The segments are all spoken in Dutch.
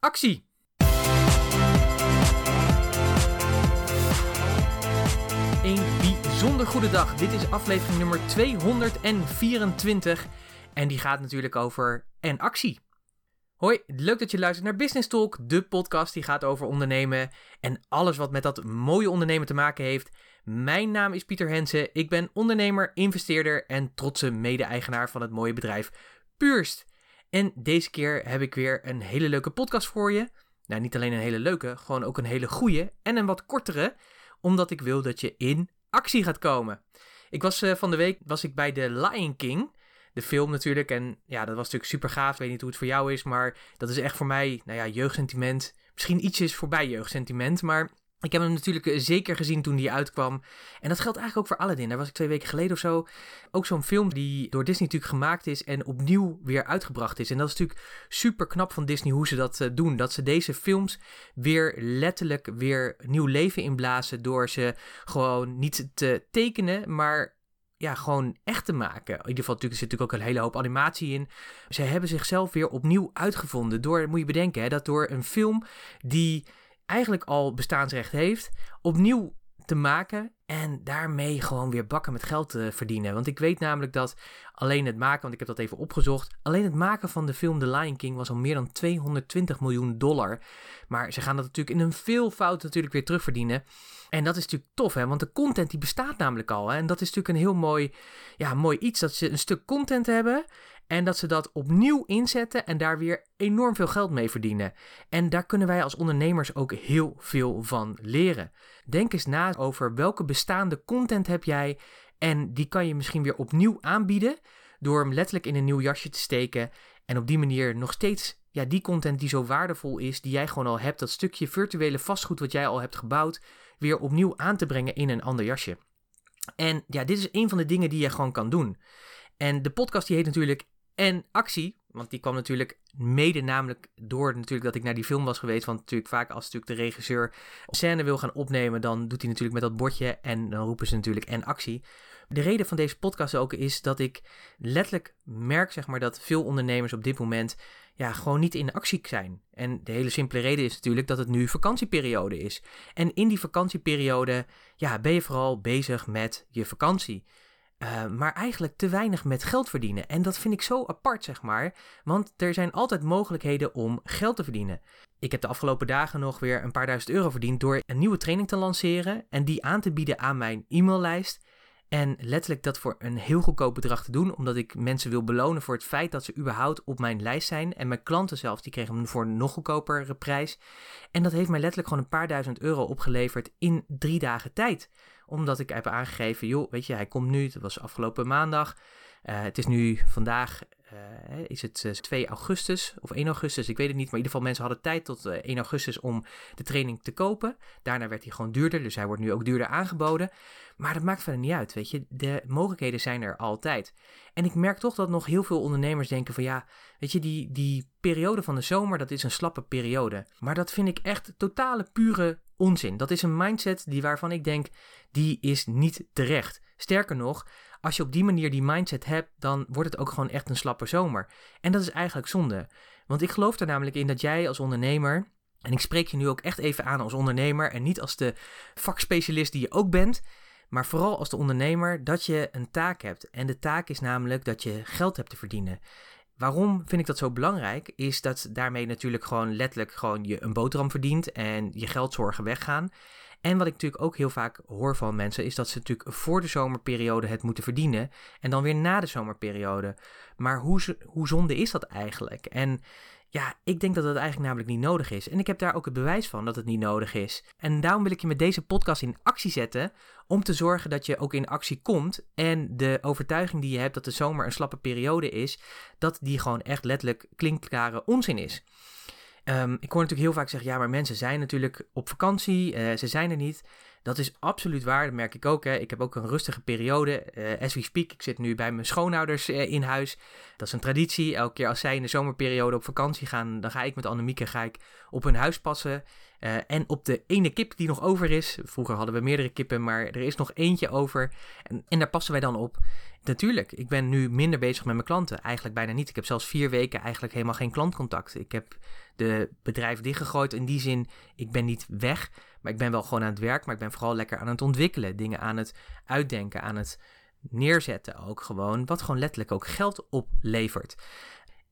actie! Een bijzonder goede dag. Dit is aflevering nummer 224 en die gaat natuurlijk over en actie. Hoi, leuk dat je luistert naar Business Talk, de podcast die gaat over ondernemen en alles wat met dat mooie ondernemen te maken heeft. Mijn naam is Pieter Hensen, ik ben ondernemer, investeerder en trotse mede-eigenaar van het mooie bedrijf Puurst. En deze keer heb ik weer een hele leuke podcast voor je. Nou, niet alleen een hele leuke, gewoon ook een hele goede en een wat kortere, omdat ik wil dat je in actie gaat komen. Ik was uh, van de week was ik bij The Lion King de film natuurlijk. En ja, dat was natuurlijk super gaaf. Ik weet niet hoe het voor jou is, maar dat is echt voor mij, nou ja, jeugdsentiment. Misschien ietsjes voorbij jeugdsentiment, maar ik heb hem natuurlijk eh, zeker gezien toen die uitkwam. En dat geldt eigenlijk ook voor Aladdin. Daar was ik twee weken geleden of zo. Ook zo'n film die door Disney natuurlijk gemaakt is en opnieuw weer uitgebracht is. En dat is natuurlijk super knap van Disney hoe ze dat uh, doen. Dat ze deze films weer letterlijk weer nieuw leven inblazen door ze gewoon niet te tekenen, maar ja, gewoon echt te maken. In ieder geval natuurlijk, er zit natuurlijk ook een hele hoop animatie in. Ze hebben zichzelf weer opnieuw uitgevonden. Door, moet je bedenken, hè, dat door een film die eigenlijk al bestaansrecht heeft, opnieuw te maken en daarmee gewoon weer bakken met geld te verdienen. Want ik weet namelijk dat alleen het maken, want ik heb dat even opgezocht, alleen het maken van de film The Lion King was al meer dan 220 miljoen dollar. Maar ze gaan dat natuurlijk in een veelvoud natuurlijk weer terugverdienen. En dat is natuurlijk tof, hè? want de content die bestaat namelijk al. Hè? En dat is natuurlijk een heel mooi, ja, mooi iets, dat ze een stuk content hebben en dat ze dat opnieuw inzetten en daar weer enorm veel geld mee verdienen. En daar kunnen wij als ondernemers ook heel veel van leren. Denk eens na over welke bestaande content heb jij en die kan je misschien weer opnieuw aanbieden door hem letterlijk in een nieuw jasje te steken en op die manier nog steeds ja, die content die zo waardevol is, die jij gewoon al hebt, dat stukje virtuele vastgoed wat jij al hebt gebouwd, weer opnieuw aan te brengen in een ander jasje. En ja, dit is een van de dingen die je gewoon kan doen. En de podcast die heet natuurlijk En Actie, want die kwam natuurlijk mede namelijk door natuurlijk dat ik naar die film was geweest. Want natuurlijk vaak als natuurlijk de regisseur scène wil gaan opnemen, dan doet hij natuurlijk met dat bordje en dan roepen ze natuurlijk En Actie. De reden van deze podcast ook is dat ik letterlijk merk zeg maar dat veel ondernemers op dit moment ja, gewoon niet in actie zijn. En de hele simpele reden is natuurlijk dat het nu vakantieperiode is. En in die vakantieperiode ja, ben je vooral bezig met je vakantie. Uh, maar eigenlijk te weinig met geld verdienen. En dat vind ik zo apart, zeg maar. Want er zijn altijd mogelijkheden om geld te verdienen. Ik heb de afgelopen dagen nog weer een paar duizend euro verdiend door een nieuwe training te lanceren en die aan te bieden aan mijn e-maillijst. En letterlijk dat voor een heel goedkoop bedrag te doen, omdat ik mensen wil belonen voor het feit dat ze überhaupt op mijn lijst zijn. En mijn klanten zelfs, die kregen hem voor een nog goedkopere prijs. En dat heeft mij letterlijk gewoon een paar duizend euro opgeleverd in drie dagen tijd. Omdat ik heb aangegeven, joh, weet je, hij komt nu, dat was afgelopen maandag. Uh, het is nu vandaag uh, is het 2 eh, augustus of 1 augustus, ik weet het niet. Maar in ieder geval mensen hadden tijd tot 1 eh, augustus om de training te kopen. Daarna werd hij gewoon duurder, dus hij wordt nu ook duurder aangeboden. Maar dat maakt verder niet uit, weet je. De mogelijkheden zijn er altijd. En ik merk toch dat nog heel veel ondernemers denken van ja, weet je, die, die periode van de zomer, dat is een slappe periode. Maar dat vind ik echt totale pure onzin. Dat is een mindset die waarvan ik denk, die is niet terecht. Sterker nog, als je op die manier die mindset hebt, dan wordt het ook gewoon echt een slappe zomer. En dat is eigenlijk zonde. Want ik geloof er namelijk in dat jij als ondernemer, en ik spreek je nu ook echt even aan als ondernemer en niet als de vakspecialist die je ook bent, maar vooral als de ondernemer, dat je een taak hebt. En de taak is namelijk dat je geld hebt te verdienen. Waarom vind ik dat zo belangrijk? Is dat daarmee natuurlijk gewoon letterlijk gewoon je een boterham verdient en je geldzorgen weggaan. En wat ik natuurlijk ook heel vaak hoor van mensen, is dat ze natuurlijk voor de zomerperiode het moeten verdienen en dan weer na de zomerperiode. Maar hoe, hoe zonde is dat eigenlijk? En ja, ik denk dat dat eigenlijk namelijk niet nodig is. En ik heb daar ook het bewijs van dat het niet nodig is. En daarom wil ik je met deze podcast in actie zetten. Om te zorgen dat je ook in actie komt. En de overtuiging die je hebt dat de zomer een slappe periode is. Dat die gewoon echt letterlijk klinkklare onzin is. Um, ik hoor natuurlijk heel vaak zeggen, ja, maar mensen zijn natuurlijk op vakantie, uh, ze zijn er niet. Dat is absoluut waar, dat merk ik ook. Hè. Ik heb ook een rustige periode. Uh, as we speak, ik zit nu bij mijn schoonouders uh, in huis. Dat is een traditie. Elke keer als zij in de zomerperiode op vakantie gaan, dan ga ik met Annemieke ga ik op hun huis passen. Uh, en op de ene kip die nog over is, vroeger hadden we meerdere kippen, maar er is nog eentje over. En, en daar passen wij dan op. Natuurlijk, ik ben nu minder bezig met mijn klanten. Eigenlijk bijna niet. Ik heb zelfs vier weken eigenlijk helemaal geen klantcontact. Ik heb de bedrijf dichtgegooid. In die zin, ik ben niet weg, maar ik ben wel gewoon aan het werk. Maar ik ben vooral lekker aan het ontwikkelen. Dingen aan het uitdenken, aan het neerzetten ook gewoon. Wat gewoon letterlijk ook geld oplevert.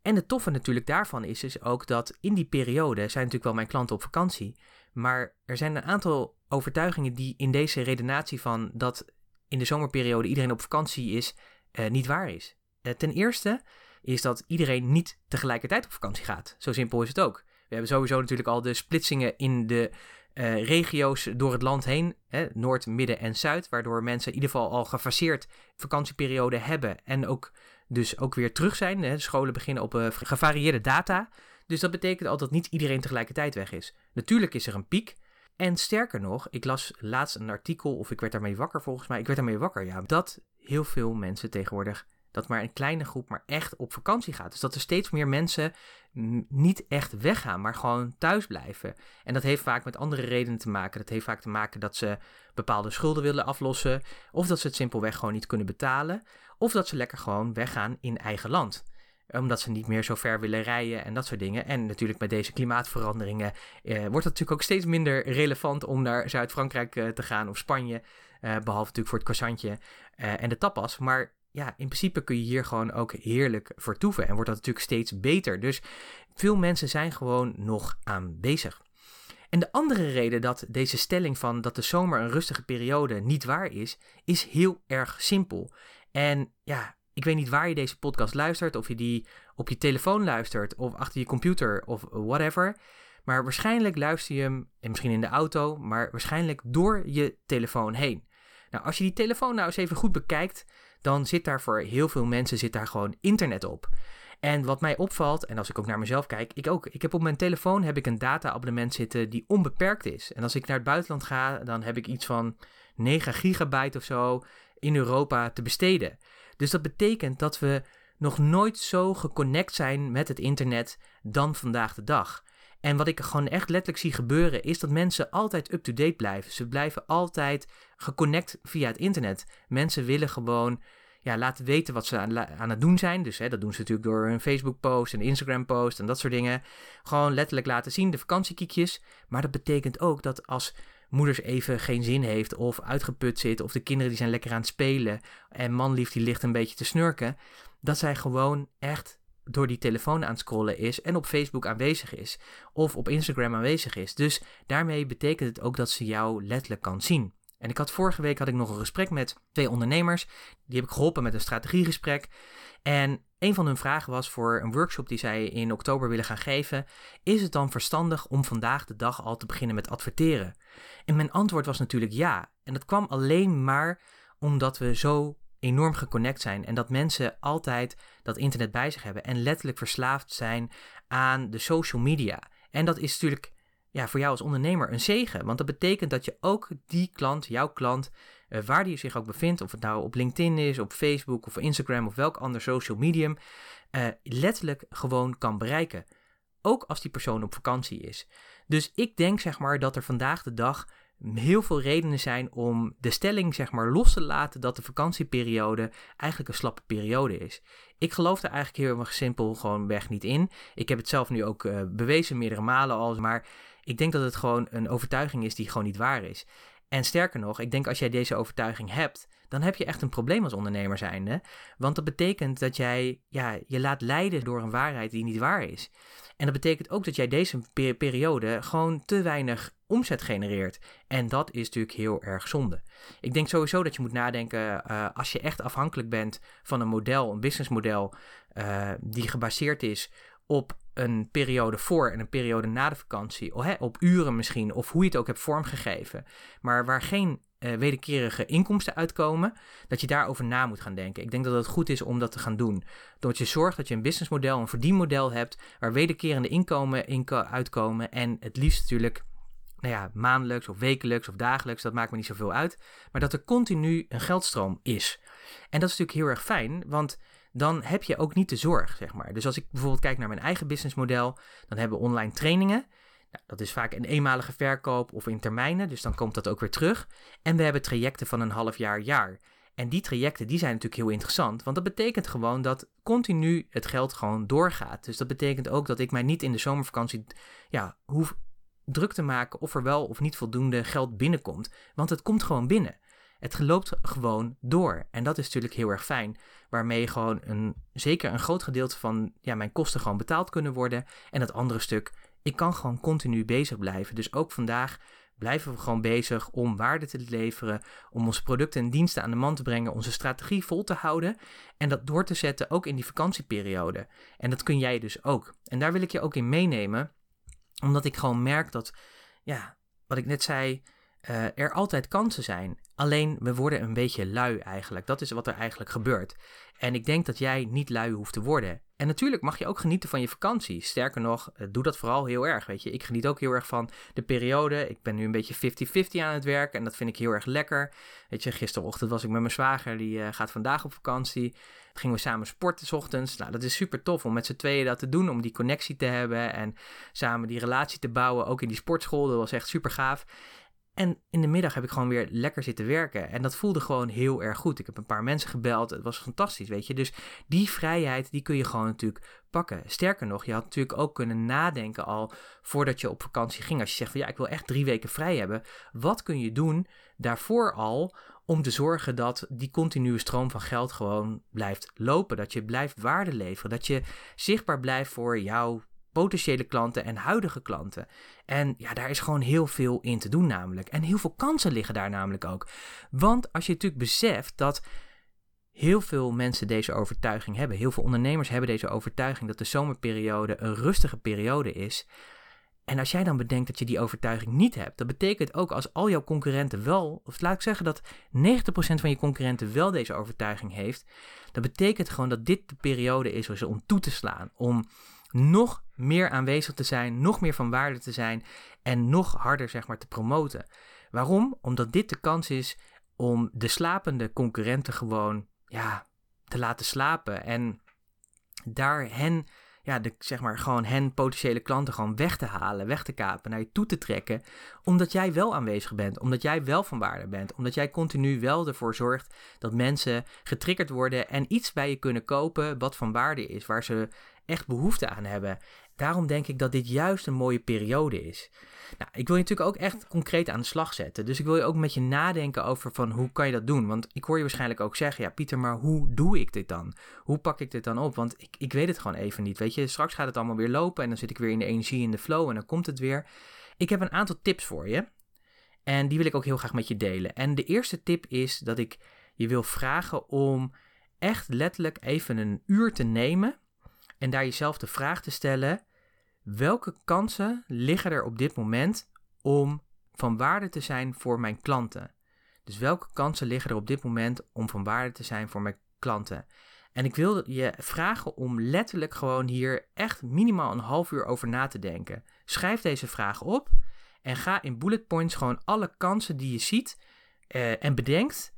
En het toffe natuurlijk daarvan is dus ook dat in die periode zijn natuurlijk wel mijn klanten op vakantie. Maar er zijn een aantal overtuigingen die in deze redenatie van dat in de zomerperiode iedereen op vakantie is, uh, niet waar is. Uh, ten eerste is dat iedereen niet tegelijkertijd op vakantie gaat. Zo simpel is het ook. We hebben sowieso natuurlijk al de splitsingen in de uh, regio's door het land heen, hè, Noord, Midden en Zuid, waardoor mensen in ieder geval al gefaseerd vakantieperiode hebben en ook dus ook weer terug zijn. Hè. Scholen beginnen op uh, gevarieerde data. Dus dat betekent al dat niet iedereen tegelijkertijd weg is. Natuurlijk is er een piek. En sterker nog, ik las laatst een artikel, of ik werd daarmee wakker volgens mij. Ik werd daarmee wakker, ja. Dat heel veel mensen tegenwoordig, dat maar een kleine groep, maar echt op vakantie gaat. Dus dat er steeds meer mensen niet echt weggaan, maar gewoon thuis blijven. En dat heeft vaak met andere redenen te maken. Dat heeft vaak te maken dat ze bepaalde schulden willen aflossen. Of dat ze het simpelweg gewoon niet kunnen betalen. Of dat ze lekker gewoon weggaan in eigen land omdat ze niet meer zo ver willen rijden en dat soort dingen. En natuurlijk met deze klimaatveranderingen eh, wordt het natuurlijk ook steeds minder relevant om naar Zuid-Frankrijk eh, te gaan of Spanje. Eh, behalve natuurlijk voor het croissantje eh, en de tapas. Maar ja, in principe kun je hier gewoon ook heerlijk vertoeven. En wordt dat natuurlijk steeds beter. Dus veel mensen zijn gewoon nog aanwezig. En de andere reden dat deze stelling van dat de zomer een rustige periode niet waar is, is heel erg simpel. En ja, ik weet niet waar je deze podcast luistert, of je die op je telefoon luistert, of achter je computer, of whatever. Maar waarschijnlijk luister je hem, en misschien in de auto, maar waarschijnlijk door je telefoon heen. Nou, als je die telefoon nou eens even goed bekijkt, dan zit daar voor heel veel mensen zit daar gewoon internet op. En wat mij opvalt, en als ik ook naar mezelf kijk, ik ook. Ik heb op mijn telefoon heb ik een data-abonnement zitten die onbeperkt is. En als ik naar het buitenland ga, dan heb ik iets van 9 gigabyte of zo in Europa te besteden. Dus dat betekent dat we nog nooit zo geconnect zijn met het internet dan vandaag de dag. En wat ik gewoon echt letterlijk zie gebeuren, is dat mensen altijd up-to-date blijven. Ze blijven altijd geconnect via het internet. Mensen willen gewoon ja, laten weten wat ze aan, aan het doen zijn. Dus hè, dat doen ze natuurlijk door een Facebook-post, een Instagram-post en dat soort dingen. Gewoon letterlijk laten zien, de vakantiekiekjes. Maar dat betekent ook dat als moeders even geen zin heeft of uitgeput zit of de kinderen die zijn lekker aan het spelen en manlief die ligt een beetje te snurken, dat zij gewoon echt door die telefoon aan het scrollen is en op Facebook aanwezig is of op Instagram aanwezig is. Dus daarmee betekent het ook dat ze jou letterlijk kan zien. En ik had vorige week had ik nog een gesprek met twee ondernemers. Die heb ik geholpen met een strategiegesprek. En een van hun vragen was voor een workshop die zij in oktober willen gaan geven: Is het dan verstandig om vandaag de dag al te beginnen met adverteren? En mijn antwoord was natuurlijk ja. En dat kwam alleen maar omdat we zo enorm geconnect zijn en dat mensen altijd dat internet bij zich hebben en letterlijk verslaafd zijn aan de social media. En dat is natuurlijk ja, voor jou als ondernemer een zegen, want dat betekent dat je ook die klant, jouw klant, uh, waar die zich ook bevindt, of het nou op LinkedIn is, op Facebook of Instagram of welk ander social medium, uh, letterlijk gewoon kan bereiken. Ook als die persoon op vakantie is. Dus ik denk zeg maar dat er vandaag de dag heel veel redenen zijn om de stelling zeg maar los te laten dat de vakantieperiode eigenlijk een slappe periode is. Ik geloof daar eigenlijk heel erg simpel gewoon weg niet in. Ik heb het zelf nu ook uh, bewezen meerdere malen al, maar ik denk dat het gewoon een overtuiging is die gewoon niet waar is. En sterker nog, ik denk als jij deze overtuiging hebt, dan heb je echt een probleem als ondernemer zijnde. Want dat betekent dat jij ja, je laat leiden door een waarheid die niet waar is. En dat betekent ook dat jij deze periode gewoon te weinig omzet genereert. En dat is natuurlijk heel erg zonde. Ik denk sowieso dat je moet nadenken uh, als je echt afhankelijk bent van een model, een businessmodel, uh, die gebaseerd is op een periode voor en een periode na de vakantie, op uren misschien, of hoe je het ook hebt vormgegeven, maar waar geen uh, wederkerige inkomsten uitkomen, dat je daarover na moet gaan denken. Ik denk dat het goed is om dat te gaan doen. Doordat je zorgt dat je een businessmodel, een verdienmodel hebt, waar wederkerende inkomen in uitkomen en het liefst natuurlijk nou ja, maandelijks of wekelijks of dagelijks, dat maakt me niet zoveel uit. Maar dat er continu een geldstroom is. En dat is natuurlijk heel erg fijn, want dan heb je ook niet de zorg, zeg maar. Dus als ik bijvoorbeeld kijk naar mijn eigen businessmodel, dan hebben we online trainingen. Nou, dat is vaak een eenmalige verkoop of in termijnen, dus dan komt dat ook weer terug. En we hebben trajecten van een half jaar, jaar. En die trajecten die zijn natuurlijk heel interessant, want dat betekent gewoon dat continu het geld gewoon doorgaat. Dus dat betekent ook dat ik mij niet in de zomervakantie ja, hoef druk te maken of er wel of niet voldoende geld binnenkomt, want het komt gewoon binnen. Het loopt gewoon door. En dat is natuurlijk heel erg fijn. Waarmee gewoon een, zeker een groot gedeelte van ja, mijn kosten gewoon betaald kunnen worden. En dat andere stuk, ik kan gewoon continu bezig blijven. Dus ook vandaag blijven we gewoon bezig om waarde te leveren, om onze producten en diensten aan de man te brengen, onze strategie vol te houden en dat door te zetten ook in die vakantieperiode. En dat kun jij dus ook. En daar wil ik je ook in meenemen, omdat ik gewoon merk dat, ja, wat ik net zei, uh, er altijd kansen zijn. Alleen we worden een beetje lui eigenlijk. Dat is wat er eigenlijk gebeurt. En ik denk dat jij niet lui hoeft te worden. En natuurlijk mag je ook genieten van je vakantie. Sterker nog, eh, doe dat vooral heel erg. Weet je, ik geniet ook heel erg van de periode. Ik ben nu een beetje 50-50 aan het werk en dat vind ik heel erg lekker. Weet je, gisterochtend was ik met mijn zwager, die uh, gaat vandaag op vakantie. gingen we samen sporten s ochtends. Nou, dat is super tof om met z'n tweeën dat te doen, om die connectie te hebben en samen die relatie te bouwen. Ook in die sportschool, dat was echt super gaaf. En in de middag heb ik gewoon weer lekker zitten werken. En dat voelde gewoon heel erg goed. Ik heb een paar mensen gebeld. Het was fantastisch, weet je. Dus die vrijheid, die kun je gewoon natuurlijk pakken. Sterker nog, je had natuurlijk ook kunnen nadenken al voordat je op vakantie ging. Als je zegt van ja, ik wil echt drie weken vrij hebben. Wat kun je doen daarvoor al om te zorgen dat die continue stroom van geld gewoon blijft lopen. Dat je blijft waarde leveren. Dat je zichtbaar blijft voor jouw potentiële klanten en huidige klanten. En ja, daar is gewoon heel veel in te doen namelijk. En heel veel kansen liggen daar namelijk ook. Want als je natuurlijk beseft dat heel veel mensen deze overtuiging hebben, heel veel ondernemers hebben deze overtuiging dat de zomerperiode een rustige periode is. En als jij dan bedenkt dat je die overtuiging niet hebt, dat betekent ook als al jouw concurrenten wel, of laat ik zeggen dat 90% van je concurrenten wel deze overtuiging heeft, dat betekent gewoon dat dit de periode is om toe te slaan, om nog meer aanwezig te zijn, nog meer van waarde te zijn en nog harder zeg maar te promoten. Waarom? Omdat dit de kans is om de slapende concurrenten gewoon ja, te laten slapen en daar hen ja, de, zeg maar gewoon hen potentiële klanten gewoon weg te halen, weg te kapen, naar je toe te trekken, omdat jij wel aanwezig bent, omdat jij wel van waarde bent, omdat jij continu wel ervoor zorgt dat mensen getriggerd worden en iets bij je kunnen kopen wat van waarde is, waar ze echt behoefte aan hebben. Daarom denk ik dat dit juist een mooie periode is. Nou, ik wil je natuurlijk ook echt concreet aan de slag zetten. Dus ik wil je ook met je nadenken over van hoe kan je dat doen? Want ik hoor je waarschijnlijk ook zeggen, ja Pieter, maar hoe doe ik dit dan? Hoe pak ik dit dan op? Want ik, ik weet het gewoon even niet. Weet je, straks gaat het allemaal weer lopen en dan zit ik weer in de energie, in de flow en dan komt het weer. Ik heb een aantal tips voor je. En die wil ik ook heel graag met je delen. En de eerste tip is dat ik je wil vragen om echt letterlijk even een uur te nemen en daar jezelf de vraag te stellen: welke kansen liggen er op dit moment om van waarde te zijn voor mijn klanten? Dus welke kansen liggen er op dit moment om van waarde te zijn voor mijn klanten? En ik wil je vragen om letterlijk gewoon hier echt minimaal een half uur over na te denken. Schrijf deze vraag op en ga in bullet points gewoon alle kansen die je ziet uh, en bedenkt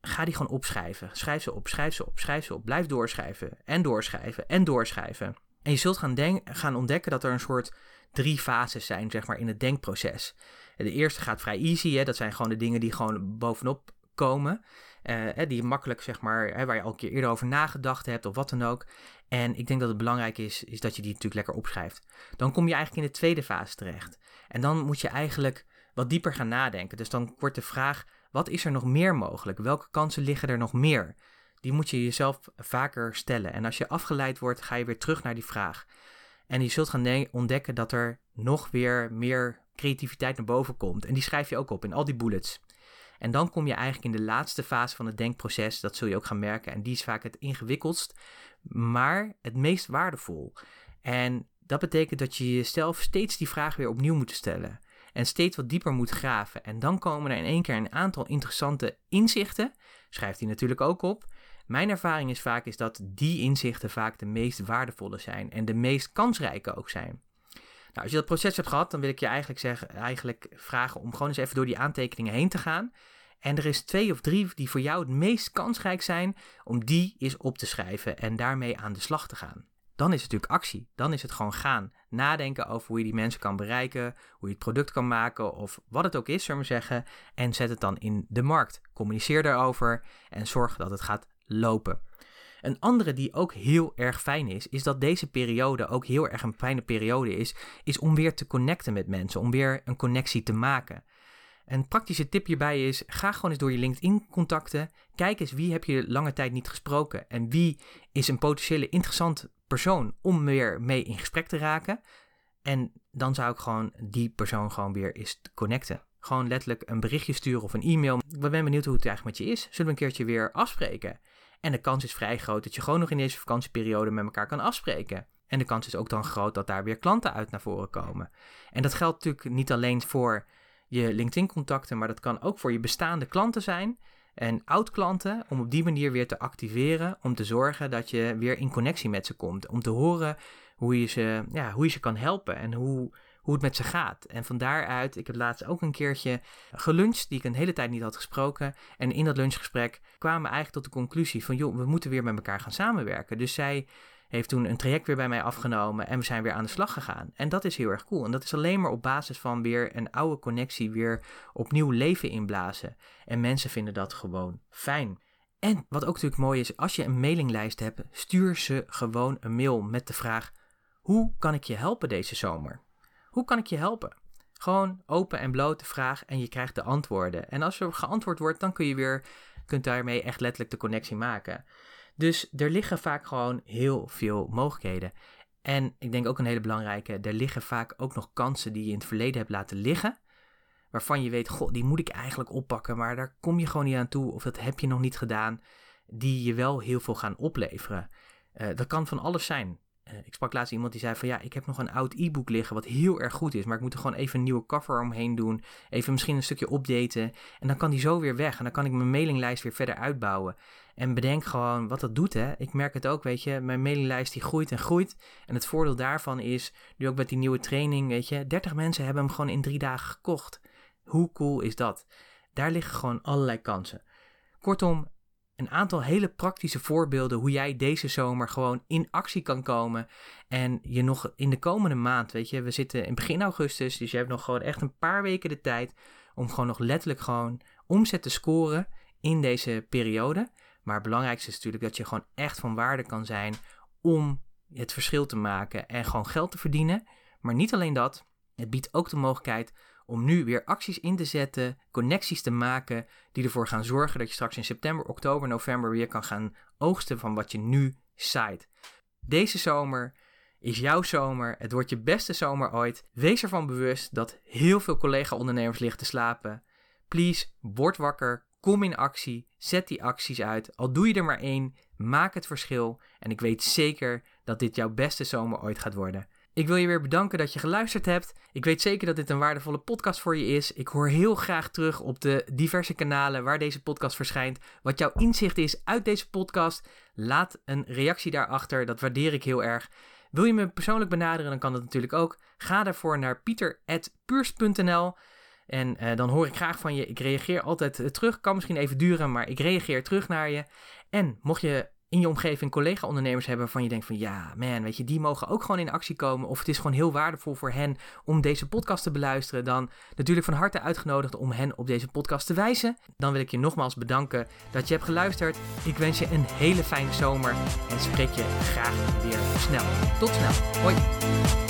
ga die gewoon opschrijven. Schrijf ze op, schrijf ze op, schrijf ze op. Blijf doorschrijven en doorschrijven en doorschrijven. En je zult gaan, gaan ontdekken dat er een soort drie fases zijn, zeg maar, in het denkproces. De eerste gaat vrij easy, hè? dat zijn gewoon de dingen die gewoon bovenop komen. Uh, die makkelijk, zeg maar, hè, waar je al een keer eerder over nagedacht hebt of wat dan ook. En ik denk dat het belangrijk is, is dat je die natuurlijk lekker opschrijft. Dan kom je eigenlijk in de tweede fase terecht. En dan moet je eigenlijk wat dieper gaan nadenken. Dus dan wordt de vraag, wat is er nog meer mogelijk? Welke kansen liggen er nog meer? Die moet je jezelf vaker stellen. En als je afgeleid wordt, ga je weer terug naar die vraag. En je zult gaan ontdekken dat er nog weer meer creativiteit naar boven komt. En die schrijf je ook op in al die bullets. En dan kom je eigenlijk in de laatste fase van het denkproces. Dat zul je ook gaan merken. En die is vaak het ingewikkeldst, maar het meest waardevol. En dat betekent dat je jezelf steeds die vraag weer opnieuw moet stellen en steeds wat dieper moet graven. En dan komen er in één keer een aantal interessante inzichten. Schrijft hij natuurlijk ook op. Mijn ervaring is vaak is dat die inzichten vaak de meest waardevolle zijn en de meest kansrijke ook zijn. Nou, als je dat proces hebt gehad, dan wil ik je eigenlijk, zeggen, eigenlijk vragen om gewoon eens even door die aantekeningen heen te gaan. En er is twee of drie die voor jou het meest kansrijk zijn om die eens op te schrijven en daarmee aan de slag te gaan. Dan is het natuurlijk actie. Dan is het gewoon gaan. Nadenken over hoe je die mensen kan bereiken, hoe je het product kan maken of wat het ook is, zullen we zeggen. En zet het dan in de markt. Communiceer daarover en zorg dat het gaat lopen. Een andere die ook heel erg fijn is, is dat deze periode ook heel erg een fijne periode is, is om weer te connecten met mensen, om weer een connectie te maken. Een praktische tip hierbij is: ga gewoon eens door je LinkedIn-contacten. Kijk eens wie heb je lange tijd niet gesproken en wie is een potentiële interessant persoon om weer mee in gesprek te raken. En dan zou ik gewoon die persoon gewoon weer eens connecten. Gewoon letterlijk een berichtje sturen of een e-mail. Ik ben benieuwd hoe het eigenlijk met je is. Zullen we een keertje weer afspreken? En de kans is vrij groot dat je gewoon nog in deze vakantieperiode met elkaar kan afspreken. En de kans is ook dan groot dat daar weer klanten uit naar voren komen. En dat geldt natuurlijk niet alleen voor je LinkedIn-contacten, maar dat kan ook voor je bestaande klanten zijn en oud-klanten, om op die manier weer te activeren, om te zorgen dat je weer in connectie met ze komt, om te horen hoe je ze, ja, hoe je ze kan helpen en hoe, hoe het met ze gaat. En van daaruit, ik heb laatst ook een keertje geluncht, die ik een hele tijd niet had gesproken. En in dat lunchgesprek kwamen we eigenlijk tot de conclusie van, joh, we moeten weer met elkaar gaan samenwerken. Dus zij heeft toen een traject weer bij mij afgenomen en we zijn weer aan de slag gegaan. En dat is heel erg cool. En dat is alleen maar op basis van weer een oude connectie weer opnieuw leven inblazen. En mensen vinden dat gewoon fijn. En wat ook natuurlijk mooi is, als je een mailinglijst hebt, stuur ze gewoon een mail met de vraag: hoe kan ik je helpen deze zomer? Hoe kan ik je helpen? Gewoon open en bloot de vraag en je krijgt de antwoorden. En als er geantwoord wordt, dan kun je weer, kunt daarmee echt letterlijk de connectie maken. Dus er liggen vaak gewoon heel veel mogelijkheden. En ik denk ook een hele belangrijke, er liggen vaak ook nog kansen die je in het verleden hebt laten liggen. Waarvan je weet, god, die moet ik eigenlijk oppakken, maar daar kom je gewoon niet aan toe. Of dat heb je nog niet gedaan, die je wel heel veel gaan opleveren. Uh, dat kan van alles zijn. Uh, ik sprak laatst iemand die zei van ja, ik heb nog een oud e-book liggen wat heel erg goed is, maar ik moet er gewoon even een nieuwe cover omheen doen, even misschien een stukje updaten en dan kan die zo weer weg en dan kan ik mijn mailinglijst weer verder uitbouwen. En bedenk gewoon wat dat doet, hè. Ik merk het ook, weet je, mijn mailinglijst die groeit en groeit. En het voordeel daarvan is, nu ook met die nieuwe training, weet je, 30 mensen hebben hem gewoon in drie dagen gekocht. Hoe cool is dat? Daar liggen gewoon allerlei kansen. Kortom, een aantal hele praktische voorbeelden hoe jij deze zomer gewoon in actie kan komen. En je nog in de komende maand, weet je, we zitten in begin augustus, dus je hebt nog gewoon echt een paar weken de tijd om gewoon nog letterlijk gewoon omzet te scoren in deze periode. Maar het belangrijkste is natuurlijk dat je gewoon echt van waarde kan zijn om het verschil te maken en gewoon geld te verdienen. Maar niet alleen dat, het biedt ook de mogelijkheid om nu weer acties in te zetten, connecties te maken, die ervoor gaan zorgen dat je straks in september, oktober, november weer kan gaan oogsten van wat je nu zaait. Deze zomer is jouw zomer. Het wordt je beste zomer ooit. Wees ervan bewust dat heel veel collega-ondernemers liggen te slapen. Please, word wakker, Kom in actie, zet die acties uit. Al doe je er maar één, maak het verschil. En ik weet zeker dat dit jouw beste zomer ooit gaat worden. Ik wil je weer bedanken dat je geluisterd hebt. Ik weet zeker dat dit een waardevolle podcast voor je is. Ik hoor heel graag terug op de diverse kanalen waar deze podcast verschijnt. Wat jouw inzicht is uit deze podcast. Laat een reactie daarachter. Dat waardeer ik heel erg. Wil je me persoonlijk benaderen, dan kan dat natuurlijk ook. Ga daarvoor naar pieter.puurs.nl. En uh, dan hoor ik graag van je. Ik reageer altijd uh, terug. Kan misschien even duren, maar ik reageer terug naar je. En mocht je in je omgeving collega-ondernemers hebben waarvan je denkt van ja, man, weet je, die mogen ook gewoon in actie komen. Of het is gewoon heel waardevol voor hen om deze podcast te beluisteren. Dan natuurlijk van harte uitgenodigd om hen op deze podcast te wijzen. Dan wil ik je nogmaals bedanken dat je hebt geluisterd. Ik wens je een hele fijne zomer en spreek je graag weer snel. Tot snel. Hoi.